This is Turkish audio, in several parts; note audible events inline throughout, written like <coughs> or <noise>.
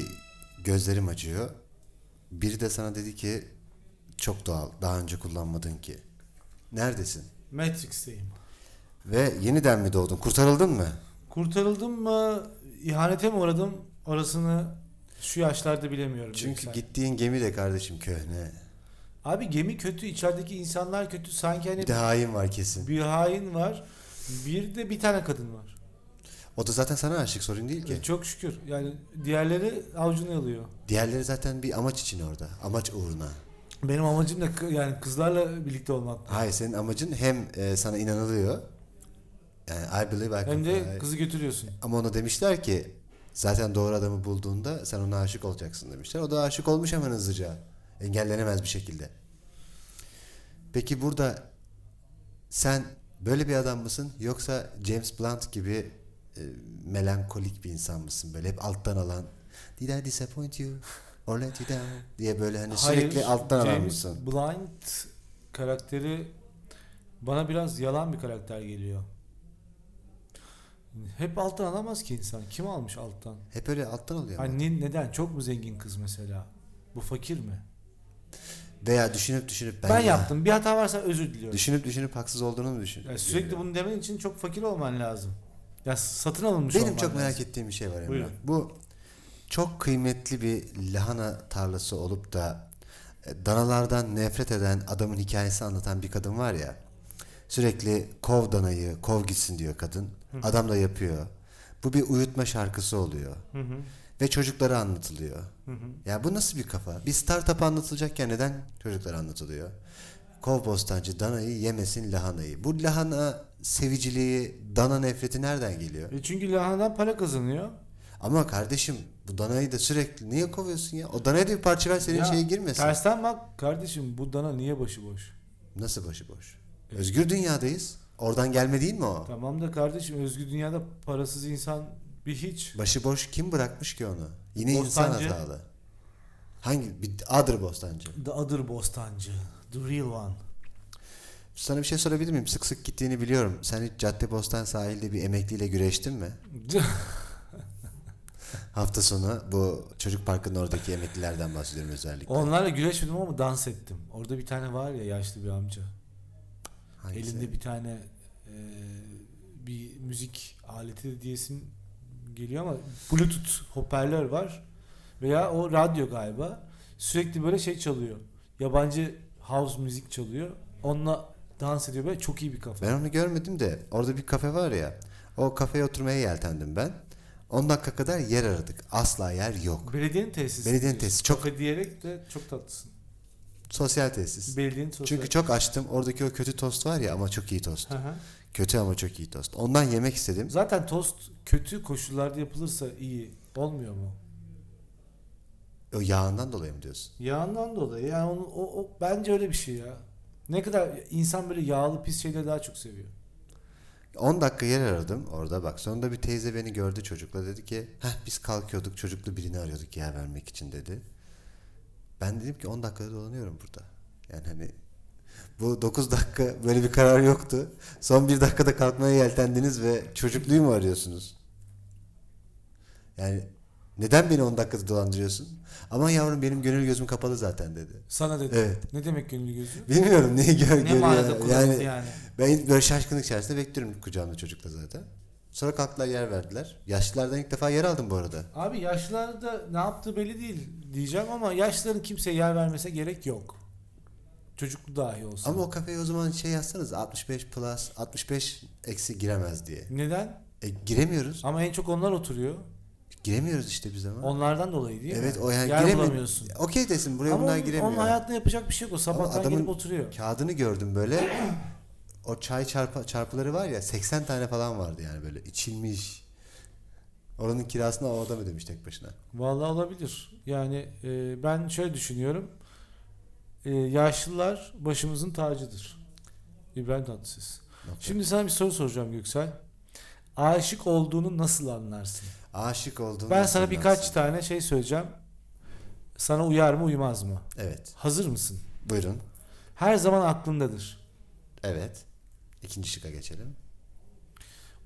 ki gözlerim acıyor. Biri de sana dedi ki çok doğal. Daha önce kullanmadın ki. Neredesin? Matrix'teyim. Ve yeniden mi doğdun? Kurtarıldın mı? Kurtarıldım mı? İhanete mi uğradım? Orasını şu yaşlarda bilemiyorum. Çünkü gittiğin gemi de kardeşim köhne. Abi gemi kötü, içerideki insanlar kötü. Sanki hani Bir de hain var kesin. bir hain var. Bir de bir tane kadın var. O da zaten sana aşık sorun değil ki. E, Çok şükür. Yani diğerleri avucunu yalıyor. Diğerleri zaten bir amaç için orada. Amaç uğruna. Benim amacım da kı- yani kızlarla birlikte olmak. Hayır senin amacın hem e, sana inanılıyor. Yani I believe I can Hem de fly. kızı götürüyorsun. Ama ona demişler ki zaten doğru adamı bulduğunda sen ona aşık olacaksın demişler. O da aşık olmuş hemen hızlıca. Engellenemez bir şekilde. Peki burada sen böyle bir adam mısın yoksa James Blunt gibi e, melankolik bir insan mısın? Böyle hep alttan alan Did I disappoint you or let you down diye böyle hani sürekli alttan alan James mısın? Blind karakteri bana biraz yalan bir karakter geliyor. Hep alttan alamaz ki insan. Kim almış alttan? Hep öyle alttan alıyor. Hani neden? Çok mu zengin kız mesela? Bu fakir mi? Veya düşünüp düşünüp Ben, ben, yaptım. Bir hata varsa özür diliyorum. Düşünüp düşünüp haksız olduğunu mu düşün? Yani sürekli bunu demen için çok fakir olman lazım. Ya satın alınmış Benim çok merak lazım. ettiğim bir şey var Emre. Buyurun. Bu çok kıymetli bir lahana tarlası olup da e, danalardan nefret eden adamın hikayesi anlatan bir kadın var ya. Sürekli kov danayı, kov gitsin diyor kadın. Adam da yapıyor. Bu bir uyutma şarkısı oluyor. Hı hı, Ve çocuklara anlatılıyor. hı hı. Ya bu nasıl bir kafa? Bir startup anlatılacakken neden çocuklara anlatılıyor? Kov bostancı danayı yemesin lahanayı. Bu lahana seviciliği, dana nefreti nereden geliyor? E çünkü lahanadan para kazanıyor. Ama kardeşim bu danayı da sürekli niye kovuyorsun ya? O danaya da bir parça ver senin Ya, şeye girmesin. Tersten bak kardeşim bu dana niye başıboş? Nasıl başıboş? Özgür dünyadayız. Oradan gelme değil mi o? Tamam da kardeşim özgür dünyada parasız insan bir hiç. Başıboş kim bırakmış ki onu? Yine Bostancı. insan hatalı. Hangi? Bir adır bostancı. The other bostancı. The real one. Sana bir şey sorabilir miyim? Sık sık gittiğini biliyorum. Sen hiç Caddebostan sahilde bir emekliyle güreştin mi? <laughs> Hafta sonu bu çocuk parkının oradaki emeklilerden bahsediyorum özellikle. Onlarla güreşmedim ama dans ettim. Orada bir tane var ya yaşlı bir amca. Hangisi? Elinde bir tane e, bir müzik aleti diyesim geliyor ama bluetooth hoparlör var veya o radyo galiba sürekli böyle şey çalıyor yabancı house müzik çalıyor onunla dans ediyor böyle çok iyi bir kafa Ben onu görmedim de orada bir kafe var ya. O kafeye oturmaya yeltendim ben. 10 dakika kadar yer aradık. Asla yer yok. belediyenin tesisi Belediyenin tesisi. Çok Kafe diyerek de çok tatlısın sosyal tesis. belediyenin sosyal Çünkü çok açtım. Oradaki o kötü tost var ya ama çok iyi tost. Hı hı. Kötü ama çok iyi tost. Ondan yemek istedim. zaten tost kötü koşullarda yapılırsa iyi olmuyor mu O yağından dolayı mı diyorsun? Yağından dolayı yani onu, o, o bence öyle bir şey ya. Ne kadar insan böyle yağlı pis şeyleri daha çok seviyor. 10 dakika yer aradım orada bak. Sonunda bir teyze beni gördü çocukla dedi ki Heh, biz kalkıyorduk çocuklu birini arıyorduk yer vermek için dedi. Ben dedim ki 10 dakikada dolanıyorum burada. Yani hani bu 9 dakika böyle bir karar yoktu. Son bir dakikada kalkmaya yeltendiniz ve çocukluyu mu arıyorsunuz? Yani neden beni 10 dakikada dolandırıyorsun? Ama yavrum benim gönül gözüm kapalı zaten dedi. Sana dedi. Evet. Ne demek gönüllü gözü? Bilmiyorum neyi gör, ne görüyor. Yani yani? ben böyle şaşkınlık içerisinde bekliyorum kucağımda çocukla zaten. Sonra kalktılar yer verdiler. Yaşlılardan ilk defa yer aldım bu arada. Abi yaşlılar da ne yaptığı belli değil diyeceğim ama yaşlıların kimseye yer vermese gerek yok. Çocuklu dahi olsa. Ama o kafeye o zaman şey yazsanız 65 plus 65 eksi giremez diye. Neden? E, giremiyoruz. Ama en çok onlar oturuyor. Giremiyoruz işte biz ama. Onlardan dolayı değil evet mi? o yani yer giremi- bulamıyorsun. Okey desin buraya Ama bunlar onun, giremiyor. onun hayatında yapacak bir şey yok. O sabahtan adamın- gelip oturuyor. Kağıdını gördüm böyle. <clears throat> O çay çarpı, çarpıları var ya 80 tane falan vardı yani böyle içilmiş. Oranın kirasını o adam ödemiş tek başına. Vallahi olabilir. Yani e, ben şöyle düşünüyorum. E, yaşlılar başımızın tacıdır. İbrahim Tatlıses. Nokta. Şimdi sana bir soru soracağım Göksel. Aşık olduğunu nasıl anlarsın? Aşık olduğunu Ben sana birkaç anlarsın? tane şey söyleyeceğim. Sana uyar mı uymaz mı? Evet. Hazır mısın? Buyurun. Her zaman aklındadır. Evet. İkinci şıka geçelim.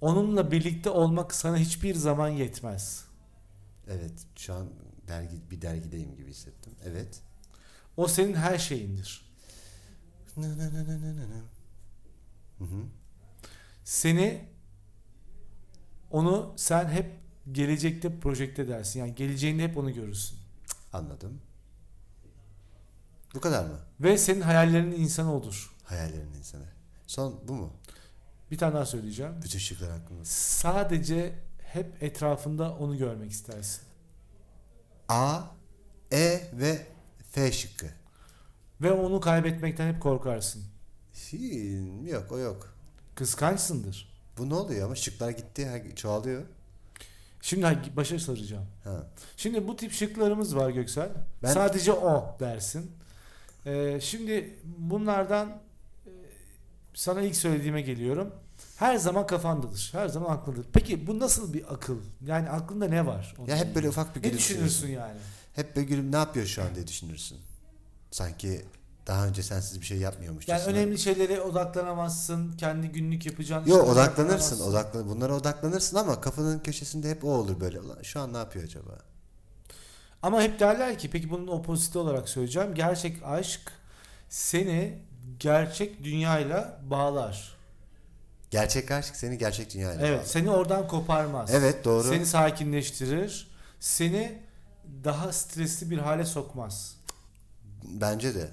Onunla birlikte olmak sana hiçbir zaman yetmez. Evet şu an dergi bir dergideyim gibi hissettim. Evet. O senin her şeyindir. Nı nı nı nı nı nı nı. Hı hı. Seni onu sen hep gelecekte projekte edersin. Yani geleceğinde hep onu görürsün. Anladım. Bu kadar mı? Ve senin hayallerinin insanı odur. Hayallerin insanı. Son bu mu? Bir tane daha söyleyeceğim. Bütün şıklar hakkında. Sadece hep etrafında onu görmek istersin. A, E ve F şıkkı. Ve onu kaybetmekten hep korkarsın. Hi, yok o yok. Kıskançsındır. Bu ne oluyor ama şıklar gitti her- çoğalıyor. Şimdi başa saracağım. Ha. Şimdi bu tip şıklarımız var Göksel. Ben- Sadece o dersin. Ee, şimdi bunlardan e, sana ilk söylediğime geliyorum. Her zaman kafandadır. Her zaman aklındadır. Peki bu nasıl bir akıl? Yani aklında ne var? Ya hep böyle ufak bir ne gülümsüyorsun. düşünürsün yani? Hep böyle gülüm ne yapıyor şu an diye düşünürsün. Sanki daha önce sensiz bir şey yapmıyormuş. Yani önemli şeylere odaklanamazsın. Kendi günlük yapacağın Yok odaklanırsın. Odaklan bunlara odaklanırsın ama kafanın köşesinde hep o olur böyle. Şu an ne yapıyor acaba? Ama hep derler ki peki bunun opoziti olarak söyleyeceğim. Gerçek aşk seni gerçek dünyayla bağlar. Gerçek aşk seni gerçek dünyayla Evet, bağlar. seni oradan koparmaz. Evet doğru. Seni sakinleştirir. Seni daha stresli bir hale sokmaz. Bence de.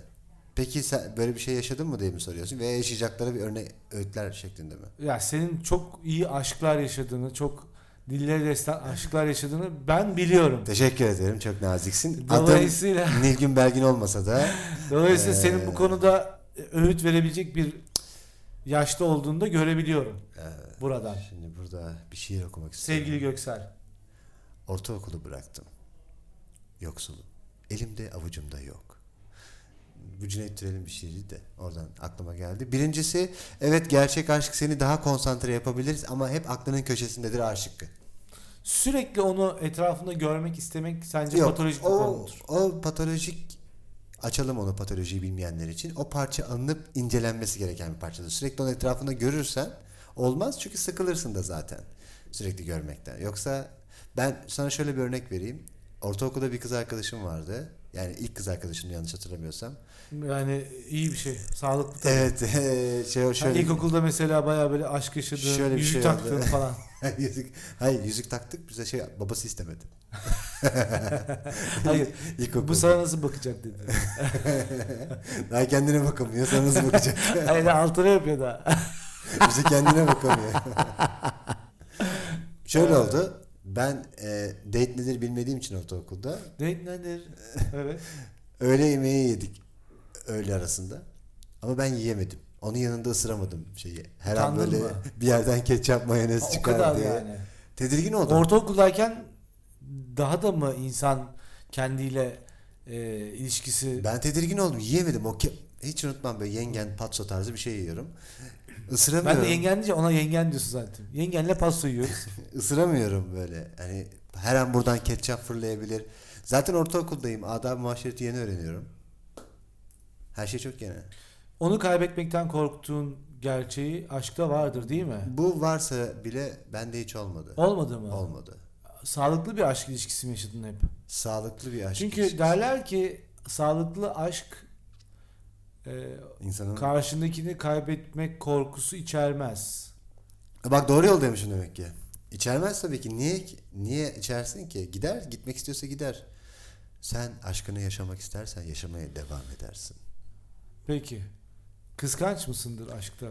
Peki sen böyle bir şey yaşadın mı diye mi soruyorsun? Veya yaşayacaklara bir örnek öğütler şeklinde mi? Ya senin çok iyi aşklar yaşadığını, çok dillere destan aşklar yaşadığını ben biliyorum. Teşekkür ederim. Çok naziksin. Adım Dolayısıyla <laughs> Nilgün Belgin olmasa da dolayısıyla Ee, senin bu konuda öğüt verebilecek bir yaşta olduğunu da görebiliyorum e, buradan. şimdi burada bir şiir okumak istiyorum. Sevgili Göksel. Ortaokulu bıraktım. Yoksulum. Elimde avucumda yok. Bu Cüneyt Türel'in bir şiiri de oradan aklıma geldi. Birincisi evet gerçek aşk seni daha konsantre yapabiliriz ama hep aklının köşesindedir aşıkkı. Sürekli onu etrafında görmek istemek sence Yok patolojik bir o, konudur. o patolojik açalım onu patolojiyi bilmeyenler için. O parça alınıp incelenmesi gereken bir parçadır. Sürekli onun etrafında görürsen olmaz çünkü sıkılırsın da zaten sürekli görmekten. Yoksa ben sana şöyle bir örnek vereyim. Ortaokulda bir kız arkadaşım vardı. Yani ilk kız arkadaşım yanlış hatırlamıyorsam. Yani iyi bir şey. Sağlıklı tabii. Evet, eee, <laughs> şey Şöyle, şöyle. ilkokulda mesela bayağı böyle aşk yaşadığın, Şöyle yüzük şey oldu. taktığın falan. <laughs> yüzük, hayır yüzük taktık bize şey babası istemedi. Hayır. <laughs> İlkokulda. Bu sana nasıl bakacak dedi. Daha kendine bakamıyor sana nasıl bakacak? Hayır altına yapıyor da. Bize kendine bakamıyor. Şöyle oldu. Ben e, date nedir bilmediğim için ortaokulda Ne nedir? Evet. <laughs> öğle yemeği yedik öğle arasında. Ama ben yiyemedim. Onun yanında ısıramadım şeyi. Her an Utandın böyle mı? <laughs> bir yerden ketçap mayonez o çıkar kadar diye. yani. Tedirgin oldum. Ortaokuldayken daha da mı insan kendiyle e, ilişkisi ben tedirgin oldum. Yiyemedim. O ke- hiç unutmam böyle yengen patso tarzı bir şey yiyorum. Isıramıyorum. ben de yengen deyince ona yengen diyorsun zaten. Yengenle pasta yiyoruz. <laughs> Isıramıyorum böyle. Hani her an buradan ketçap fırlayabilir. Zaten ortaokuldayım. Adab-ı muaşereti yeni öğreniyorum. Her şey çok yeni. Onu kaybetmekten korktuğun gerçeği aşkta vardır değil mi? Bu varsa bile bende hiç olmadı. Olmadı mı? Olmadı. Sağlıklı bir aşk ilişkisi mi yaşadın hep? Sağlıklı bir aşk. Çünkü ilişkisi. derler ki sağlıklı aşk e, insanın karşındakini kaybetmek korkusu içermez. Bak doğru yoldaymışım demek ki. İçermez tabii ki. Niye niye içersin ki? Gider, gitmek istiyorsa gider. Sen aşkını yaşamak istersen yaşamaya devam edersin. Peki. Kıskanç mısındır aşkta?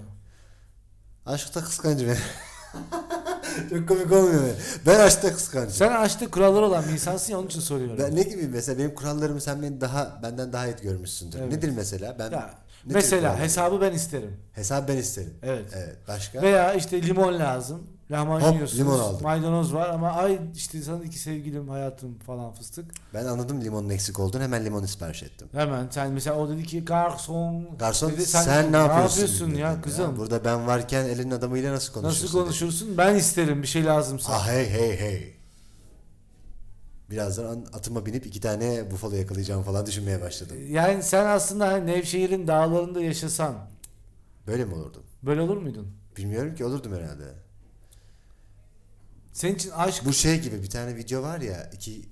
Aşkta kıskancım. <laughs> <laughs> Çok komik olmuyor mu? Ben aşkta kıskancım. Sen aşkta kuralları olan bir insansın ya onun için soruyorum. Ben ne gibi mesela benim kurallarımı sen beni daha benden daha iyi görmüşsündür. Evet. Nedir mesela? Ben Ya, mesela hesabı ben isterim. hesap ben isterim. Evet. Evet. Başka? Veya işte limon lazım. Lahmacun Hop, yiyorsunuz. limon aldım. Maydanoz var ama ay işte sana iki sevgilim hayatım falan fıstık. Ben anladım limonun eksik olduğunu hemen limon sipariş ettim. Hemen sen mesela o dedi ki garson. Garson dedi, sen, ne yapıyorsun? ya dedim kızım? Burada ben varken elin adamıyla nasıl konuşuyorsun? Nasıl konuşursun? Ben isterim bir şey lazımsa. Ah hey hey hey. Birazdan atıma binip iki tane bufalo yakalayacağım falan düşünmeye başladım. Yani sen aslında hani Nevşehir'in dağlarında yaşasan Böyle mi olurdum? böyle olur muydun? Bilmiyorum ki olurdum herhalde. Senin için aşk Bu şey gibi bir tane video var ya iki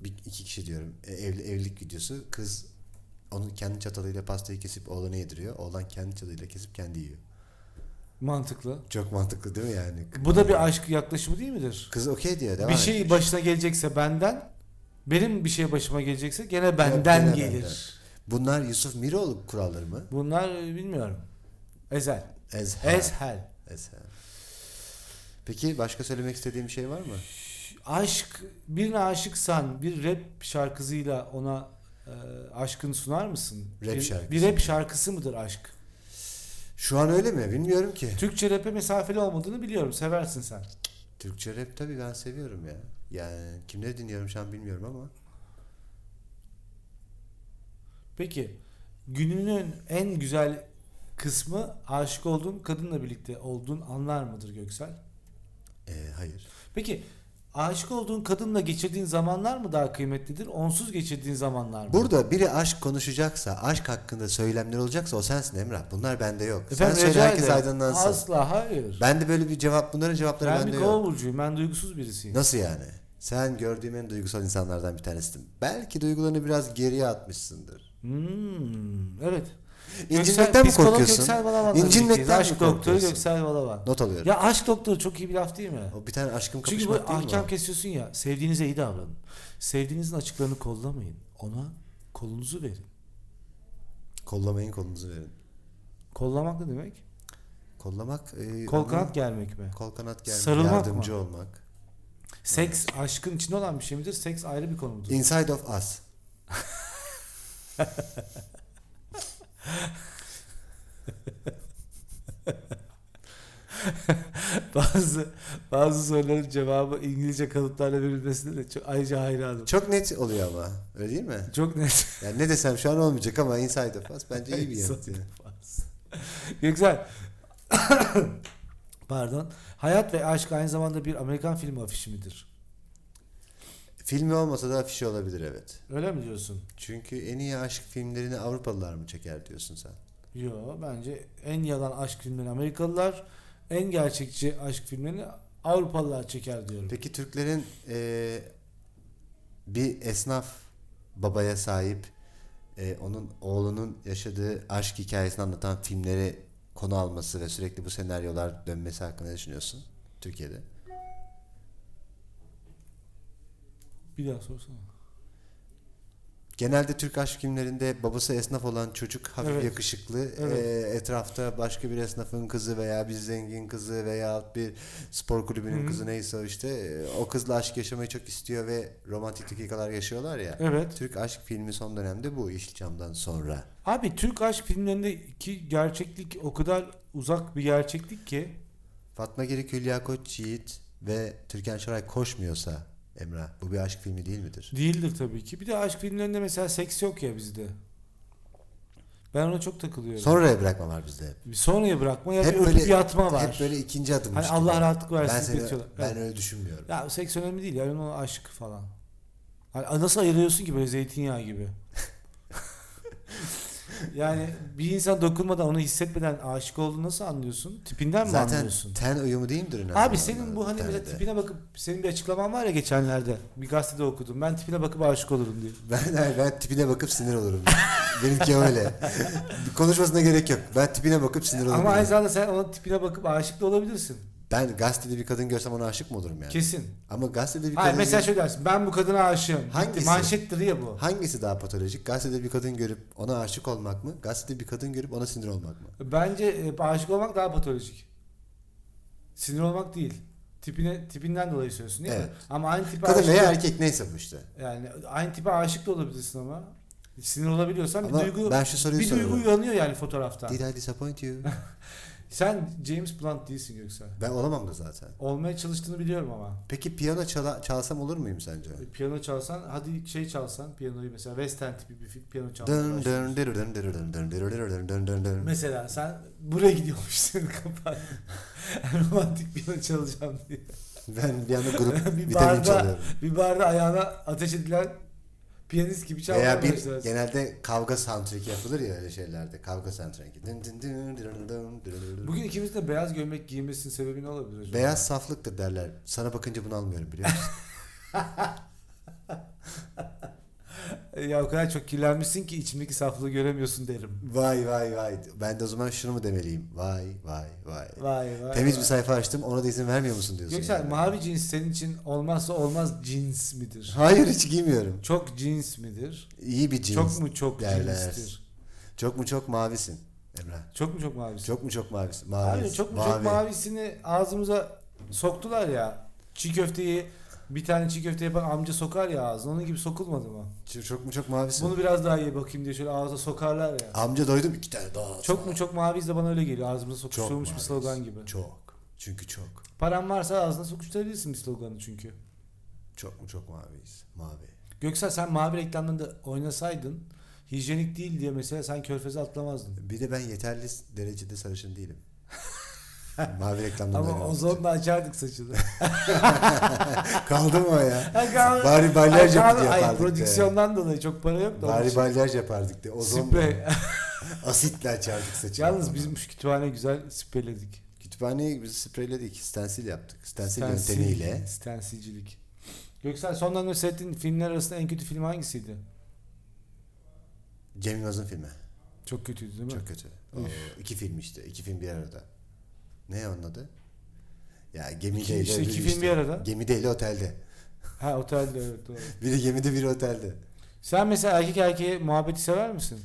bir, iki kişi diyorum e, evli, evlilik videosu kız onun kendi çatalıyla pastayı kesip oğlana yediriyor. Oğlan kendi çatalıyla kesip kendi yiyor. mantıklı. Çok mantıklı değil mi yani? Bu da bir aşk yaklaşımı değil midir? Kız okey diyor. Devam bir şey etmiş. başına gelecekse benden, benim bir şey başıma gelecekse gene benden gene gelir. benden. Bunlar Yusuf Miroğlu kuralları mı? Bunlar e, bilmiyorum. Ezel. Ezhel. Ezhel. Ezhel. Peki başka söylemek istediğim bir şey var mı? Aşk, birine aşıksan bir rap şarkısıyla ona e, aşkını sunar mısın? Rap bir, şarkısı. Bir rap şarkısı mıdır aşk? Şu an öyle mi? Bilmiyorum ki. Türkçe rap'e mesafeli olmadığını biliyorum. Seversin sen. Türkçe rap tabii ben seviyorum ya. Yani kimleri dinliyorum şu an bilmiyorum ama. Peki gününün en güzel kısmı aşık olduğun kadınla birlikte olduğun anlar mıdır Göksel? Hayır. Peki aşık olduğun kadınla geçirdiğin zamanlar mı daha kıymetlidir? Onsuz geçirdiğin zamanlar mı? Burada biri aşk konuşacaksa, aşk hakkında söylemler olacaksa o sensin Emrah. Bunlar bende yok. Efendim, Sen söyle rica herkes ederim. aydınlansın. Asla hayır. Ben de böyle bir cevap, bunların cevapları ben bende bir yok. kova burcuyum. Ben duygusuz birisiyim. Nasıl yani? Sen gördüğüm en duygusal insanlardan bir tanesisin. Belki duygularını biraz geriye atmışsındır. Hmm, evet. İncinmekten mi psikolog korkuyorsun? Göksel İncinmekten birlikteyiz. mi Aşk doktoru korkuyorsun? Göksel Balaban. Not alıyorum. Ya aşk doktoru çok iyi bir laf değil mi? O bir tane aşkım Çünkü bu kapışmak değil mi? ahkam o? kesiyorsun ya. Sevdiğinize iyi davranın. Sevdiğinizin açıklarını kollamayın. Ona kolunuzu verin. Kollamayın kolunuzu verin. Kollamak ne demek? Kollamak... E, Kol kanat germek mi? Kol kanat gelmek, Sarılmak yardımcı mı? olmak. Seks aşkın içinde olan bir şey midir? Seks ayrı bir konu mudur? Inside of us. <laughs> <laughs> bazı bazı soruların cevabı İngilizce kalıplarla verilmesine de çok ayrıca hayranım. Çok net oluyor ama. Öyle değil mi? Çok net. Yani ne desem şu an olmayacak ama Inside of us bence iyi bir yanıt. yani. <laughs> Güzel. <coughs> Pardon. Hayat ve aşk aynı zamanda bir Amerikan filmi afişi midir? Filmi olmasa da afişi olabilir evet. Öyle mi diyorsun? Çünkü en iyi aşk filmlerini Avrupalılar mı çeker diyorsun sen? Yo bence en yalan aşk filmlerini Amerikalılar, en gerçekçi aşk filmlerini Avrupalılar çeker diyorum. Peki Türklerin eee, bir esnaf babaya sahip eee, onun oğlunun yaşadığı aşk hikayesini anlatan filmleri konu alması ve sürekli bu senaryolar dönmesi hakkında ne düşünüyorsun Türkiye'de? Bir daha sorsana. Genelde Türk aşk filmlerinde babası esnaf olan çocuk hafif Evet. yakışıklı, Evet. eee, etrafta başka bir esnafın kızı veya bir zengin kızı veya bir spor kulübünün Hı hı. kızı neyse işte eee, o kızla aşk yaşamayı çok istiyor ve romantik dakikalar yaşıyorlar ya. Evet. Türk aşk filmi son dönemde bu Yeşilçam'dan sonra. Abi Türk aşk filmlerindeki gerçeklik o kadar uzak bir gerçeklik ki Fatma Girik, Hülya Koçyiğit ve Türkan Şoray koşmuyorsa Emrah bu bir aşk filmi değil midir? değildir tabii ki. Bir de aşk filmlerinde mesela seks yok ya bizde. Ben ona çok takılıyorum. Sonraya bırakma var bizde hep. Sonraya bırakma ya Hep bir böyle- yatma var. Hep böyle ikinci adımmış Hani gibi. Allah rahatlık ben, versin seni, bitiyorlar. ben Evet. öyle düşünmüyorum. Ya seks önemli değil yani o aşk falan. Hani nasıl ayırıyorsun ki böyle zeytinyağı gibi? <laughs> yani bir insan dokunmadan onu hissetmeden aşık olduğunu nasıl anlıyorsun? Tipinden mi Zaten anlıyorsun? ten uyumu değil midir? önemli Abi senin bu hani mesela de? tipine bakıp senin bir açıklaman var ya geçenlerde bir gazetede okudum. Ben tipine bakıp aşık olurum diye. Ben, hayır, ben tipine bakıp sinir olurum. <laughs> Benimki öyle. Konuşmasına gerek yok. Ben tipine bakıp sinir olurum. Ama aynı zamanda sen onun tipine bakıp aşık da olabilirsin. Ben gazetede bir kadın görsem ona aşık mı olurum yani? Kesin. Ama gazetede bir Hayır kadın mesela şöyle dersin. Ben bu kadına aşığım. Hangisi? Manşettir ya bu. Hangisi daha patolojik? Gazetede bir kadın görüp ona aşık olmak mı? Gazetede bir kadın görüp ona sinir olmak mı? Bence e, aşık olmak daha patolojik. Sinir olmak değil. Tipine tipinden dolayı söylüyorsun değil mi? Evet. Ama aynı tipe Kadın aşık veya erkek neyse bu işte. yani aynı tipe aşık da olabilirsin ama sinir olabiliyorsan Ama bir duygu ben şu soruyu bir duygu soruyorum. uyanıyor yani fotoğraftan. Did I disappoint you? <laughs> Sen James Blunt değilsin Göksel. Ben olamam da zaten. Olmaya çalıştığını biliyorum ama. Peki piyano çala- çalsam olur muyum sence? Piyano çalsan, hadi şey çalsan, piyanoyu mesela West End tipi bir piyano çalsan. Mesela sen buraya gidiyormuşsun kapat. <laughs> Romantik piyano çalacağım diye. Ben bir anda grup <laughs> bir barda, çalıyorum. bir barda ayağına ateş edilen Piyanist gibi çalmaya Veya bir başlarsın. genelde kavga soundtrack yapılır ya öyle şeylerde. Kavga soundtrack. Dın dın dın dın dın dın dın. Bugün ikimiz de beyaz gömlek giymesinin sebebi ne olabilir acaba? Beyaz saflıktır derler. Sana bakınca bunu almıyorum biliyor musun? <laughs> <laughs> Ya o kadar çok kirlenmişsin ki içimdeki saflığı göremiyorsun derim. vay vay vay. Ben de o zaman şunu mu demeliyim? Vay vay vay. Vay vay. Temiz vay. bir sayfa açtım ona da izin vermiyor musun diyorsun. Göksel yani. mavi cins senin için olmazsa olmaz cins midir? Hayır hiç giymiyorum. Çok cins midir? İyi bir cins. çok mu çok derler. cinstir? Çok mu çok mavisin Emrah. Çok mu çok mavisin? Çok mu çok mavisin? Mavi. Hayır, çok mu çok mavisini ağzımıza soktular ya. Çiğ köfteyi bir tane çiğ köfte yapan amca sokar ya ağzına. Onun gibi sokulmadı mı? Çok, mu çok mavisin? Bunu biraz daha iyi bakayım diye şöyle ağza sokarlar ya. Amca doydum iki tane daha. Çok mu çok maviyiz de bana öyle geliyor. Ağzımıza sokuşturulmuş bir maviyiz. slogan gibi. Çok. Çünkü çok. Paran varsa ağzına sokuşturabilirsin bir sloganı çünkü. Çok mu çok maviyiz? Mavi. Göksel sen mavi reklamlarında oynasaydın hijyenik değil diye mesela sen körfeze atlamazdın. Bir de ben yeterli derecede sarışın değilim. <laughs> mavi reklamda Ama ozonla açardık saçını. <laughs> Kaldı mı o ya? Bari Bari balyaj yapardık Ay de. prodüksiyondan dolayı çok para yok da. Bari için. balyaj yapardık de. Ozon Sprey. <laughs> asitle açardık saçı. Yalnız bizim kütüphane güzel spreyledik. Kütüphaneyi biz spreyledik. Stensil yaptık. Stensil, Stensil- yöntemiyle. Stensilcilik. Göksel son dönemde seyrettiğin filmler arasında en kötü film hangisiydi? Cem Yılmaz'ın filmi. Çok kötüydü değil mi? Çok kötü. O, iki film işte. iki film bir arada. Ne onun adı? Ya gemideyle İki- işte iki film bir arada. Gemideyle otelde. Ha otelde evet doğru. <laughs> Biri gemide biri otelde. Sen mesela erkek erkeğe muhabbeti sever misin?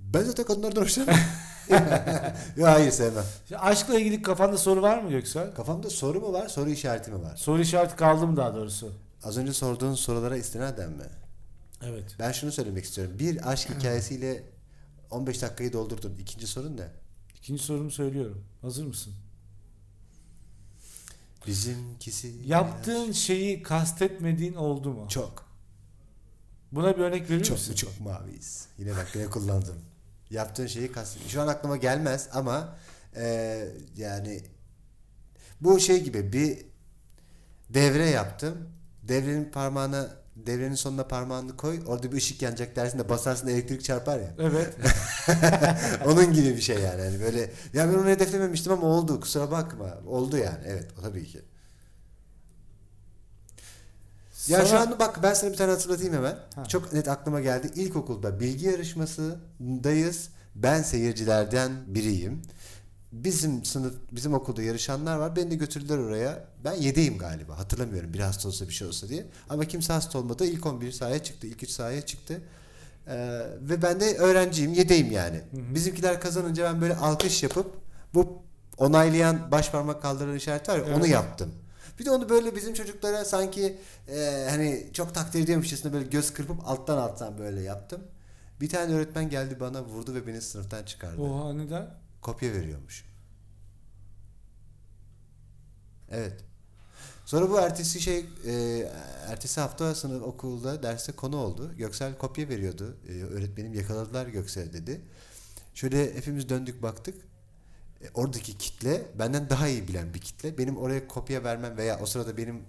Ben zaten kadınlardan hoşlanmıyorum. <laughs> Yok hayır sevmem. Ya Aşkla ilgili kafanda soru var mı Göksel? Kafamda soru mu var, soru işareti mi var? Soru işareti kaldı mı daha doğrusu? Az önce sorduğun sorulara istinaden mi? Evet. Ben şunu söylemek istiyorum. Bir aşk <clears throat> hikayesiyle 15 dakikayı doldurdun. İkinci sorun ne? İkinci sorumu söylüyorum. Hazır mısın? Bizimkisi... Yaptığın şeyi kastetmediğin oldu mu? Çok. Buna bir örnek verir Çok misin? çok maviyiz. Yine bak yine kullandım. Yaptığın şeyi kast... Şu an aklıma gelmez ama eee, yani bu şey gibi bir devre yaptım. Devrenin parmağına devrenin sonuna parmağını koy. Orada bir ışık yanacak dersin de basarsın da elektrik çarpar ya. Evet. <laughs> Onun gibi bir şey yani. Hani böyle ya ben onu hedeflememiştim ama oldu. Kusura bakma. Oldu yani. Evet, tabii ki. Ya şu Sana- an bak ben sana bir tane hatırlatayım hemen. Ha. Çok net aklıma geldi. İlkokulda bilgi yarışmasındayız. Ben seyircilerden biriyim. Bizim sınıf, bizim okulda yarışanlar var. Beni de götürdüler oraya. Ben yedeyim galiba. Hatırlamıyorum. Bir hasta olsa bir şey olsa diye. Ama kimse hasta olmadı. İlk 11 sahaya çıktı. ilk 3 sahaya çıktı. Ee, ve ben de öğrenciyim. Yedeyim yani. hı. Bizimkiler kazanınca ben böyle alkış yapıp bu onaylayan baş parmak kaldıran işaret var ya onu Evet. yaptım. Bir de onu böyle bizim çocuklara sanki e, hani çok takdir ediyormuşçasına böyle göz kırpıp alttan alttan böyle yaptım. Bir tane öğretmen geldi bana vurdu ve beni sınıftan çıkardı. Oha neden? Kopya veriyormuş. Evet. Sonra bu ertesi şey e, ertesi hafta sınıf okulda derste konu oldu. Göksel kopya veriyordu. E, öğretmenim yakaladılar Göksel dedi. Şöyle hepimiz döndük baktık. E, oradaki kitle benden daha iyi bilen bir kitle. Benim oraya kopya vermem veya o sırada benim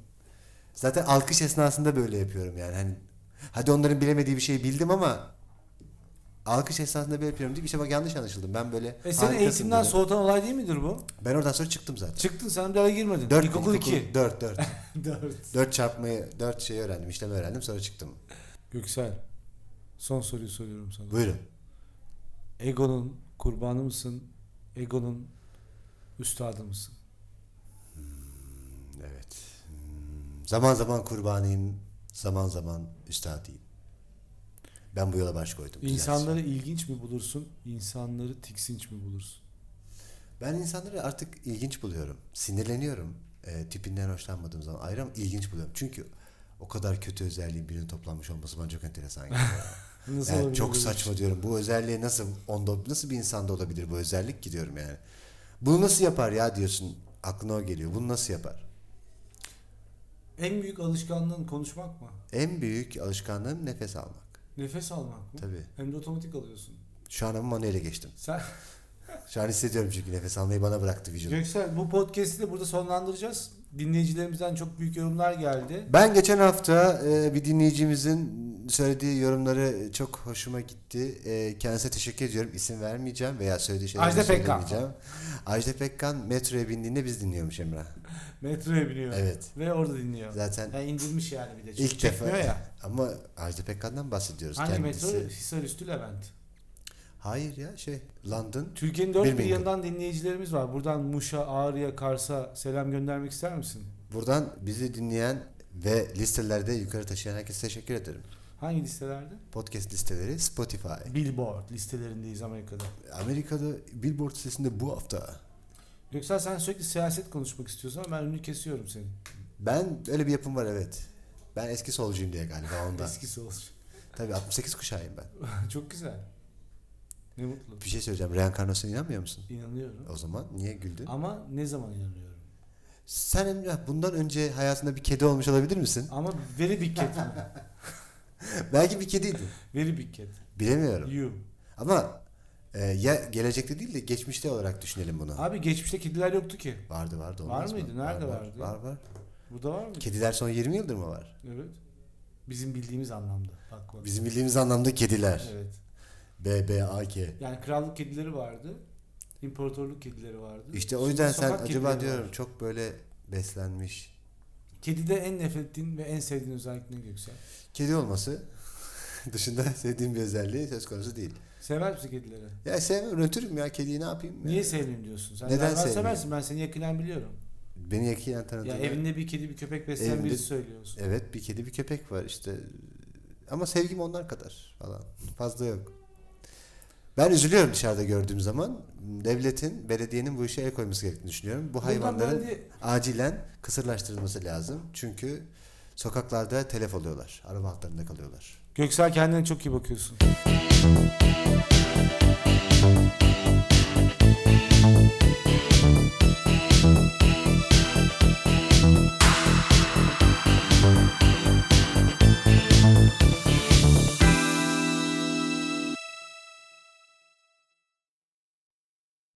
zaten alkış esnasında böyle yapıyorum yani. Hani hadi onların bilemediği bir şeyi bildim ama alkış esnasında böyle yapıyorum deyip işte bak yanlış anlaşıldım. Ben böyle E seni harikasın eğitimden dedim. soğutan olay değil midir bu? Ben oradan sonra çıktım zaten. Çıktın sen bir daha girmedin. 4 İlkokul 2. 4 4. 4. 4 çarpmayı 4 şeyi öğrendim, işlemi öğrendim sonra çıktım. Göksel. Son soruyu soruyorum sana. Buyurun. Egonun kurbanı mısın? Egonun üstadı mısın? Evet. Hmm, Zaman zaman kurbanıyım, zaman zaman üstadıyım. Ben bu yola baş koydum. güzel. İnsanları ilginç mi bulursun? İnsanları tiksinç mi bulursun? Ben insanları artık ilginç buluyorum. Sinirleniyorum. E, tipinden hoşlanmadığım zaman ayrı ama ilginç buluyorum. Çünkü o kadar kötü özelliğin birinin toplanmış olması bana çok enteresan geliyor. <laughs> Nasıl Yani çok saçma şey? diyorum. Bu özelliği nasıl onda nasıl bir insanda olabilir bu özellik ki diyorum yani. Bunu nasıl yapar ya diyorsun. Aklına o geliyor. Bunu nasıl yapar? En büyük alışkanlığın konuşmak mı? En büyük alışkanlığım nefes almak. Nefes almak mı? Tabii. Hem de otomatik alıyorsun. Şu an ama manuele geçtim. Sen Şu an hissediyorum çünkü nefes almayı bana bıraktı vücut. Göksel bu podcast'i de burada sonlandıracağız. Dinleyicilerimizden çok büyük yorumlar geldi. Ben geçen hafta e, bir dinleyicimizin söylediği yorumları çok hoşuma gitti. Ee, kendisine teşekkür ediyorum. İsim vermeyeceğim veya söylediği şeyleri Ajda Pekkan. söylemeyeceğim. Ajda Pekkan metroya bindiğinde biz dinliyormuş Emrah. <laughs> Metroya biniyor. Evet. Ve orada dinliyor. Zaten Yani indirmiş yani bir de. Çünkü İlk defa- çekmiyor ya. ama Ajda Pekkan'dan bahsediyoruz Hangi kendisi. metro? Hisarüstü Levent. Hayır ya şey London. Türkiye'nin dört bir yanından dinleyicilerimiz var. Buradan Muş'a, Ağrı'ya, Kars'a selam göndermek ister misin? Buradan bizi dinleyen ve listelerde yukarı taşıyan herkese teşekkür ederim. Hangi listelerde? Podcast listeleri Spotify. Billboard listelerindeyiz Amerika'da. Amerika'da Billboard listesinde bu hafta. Yoksa sen sürekli siyaset konuşmak istiyorsun ama ben önünü kesiyorum senin. Ben öyle bir yapım var evet. Ben eski solcuyum diye galiba ondan. <laughs> Eskisi olsun. Tabii 68 kuşağıyım ben. <laughs> Çok güzel. Ne mutlu. Bir şey söyleyeceğim. Reenkarnasyona inanmıyor musun? İnanıyorum. O zaman niye güldün? Ama ne zaman inanıyorum? Sen Emrah bundan önce hayatında bir kedi olmuş olabilir misin? Ama very big cat? <laughs> Belki bir kediydi. Very big cat. Bilemiyorum. You. Ama e, ya gelecekte değil de geçmişte olarak düşünelim bunu. Abi geçmişte kediler yoktu ki. Vardı vardı. Var olmaz mı? mıydı? Nerede var, vardı? Var var. Burada var mı? Kediler son 20 yıldır mı var? Evet. Bizim bildiğimiz anlamda. Bak bak. Bizim bildiğimiz anlamda kediler. Evet. B, B, A, K. Yani krallık kedileri vardı. İmparatorluk kedileri vardı. İşte o Şimdi yüzden sen acaba diyorum var. çok böyle beslenmiş. Kedide en nefret ettiğin ve en sevdiğin özellik ne Göksel? Kedi olması <laughs> dışında sevdiğim bir özelliği söz konusu değil. Sever misin kedileri? Ya sevmem, rötürüm ya kediyi ne yapayım? Niye Ya. sevmeyeyim diyorsun? Sen Neden sevmeyeyim? seversin. Ben seni yakinen biliyorum. Beni yakinen tanıdığım. Ya evinde bir kedi bir köpek besleyen Evinde- birisi söylüyorsun. Evet bir kedi bir köpek var işte. Ama sevgim onlar kadar falan. Fazla yok. Ben üzülüyorum dışarıda gördüğüm zaman. Devletin, belediyenin bu işe el koyması gerektiğini düşünüyorum. Bu hayvanların de- acilen kısırlaştırılması lazım. Çünkü sokaklarda telef oluyorlar. Araba hatlarında kalıyorlar. Göksel kendine çok iyi bakıyorsun.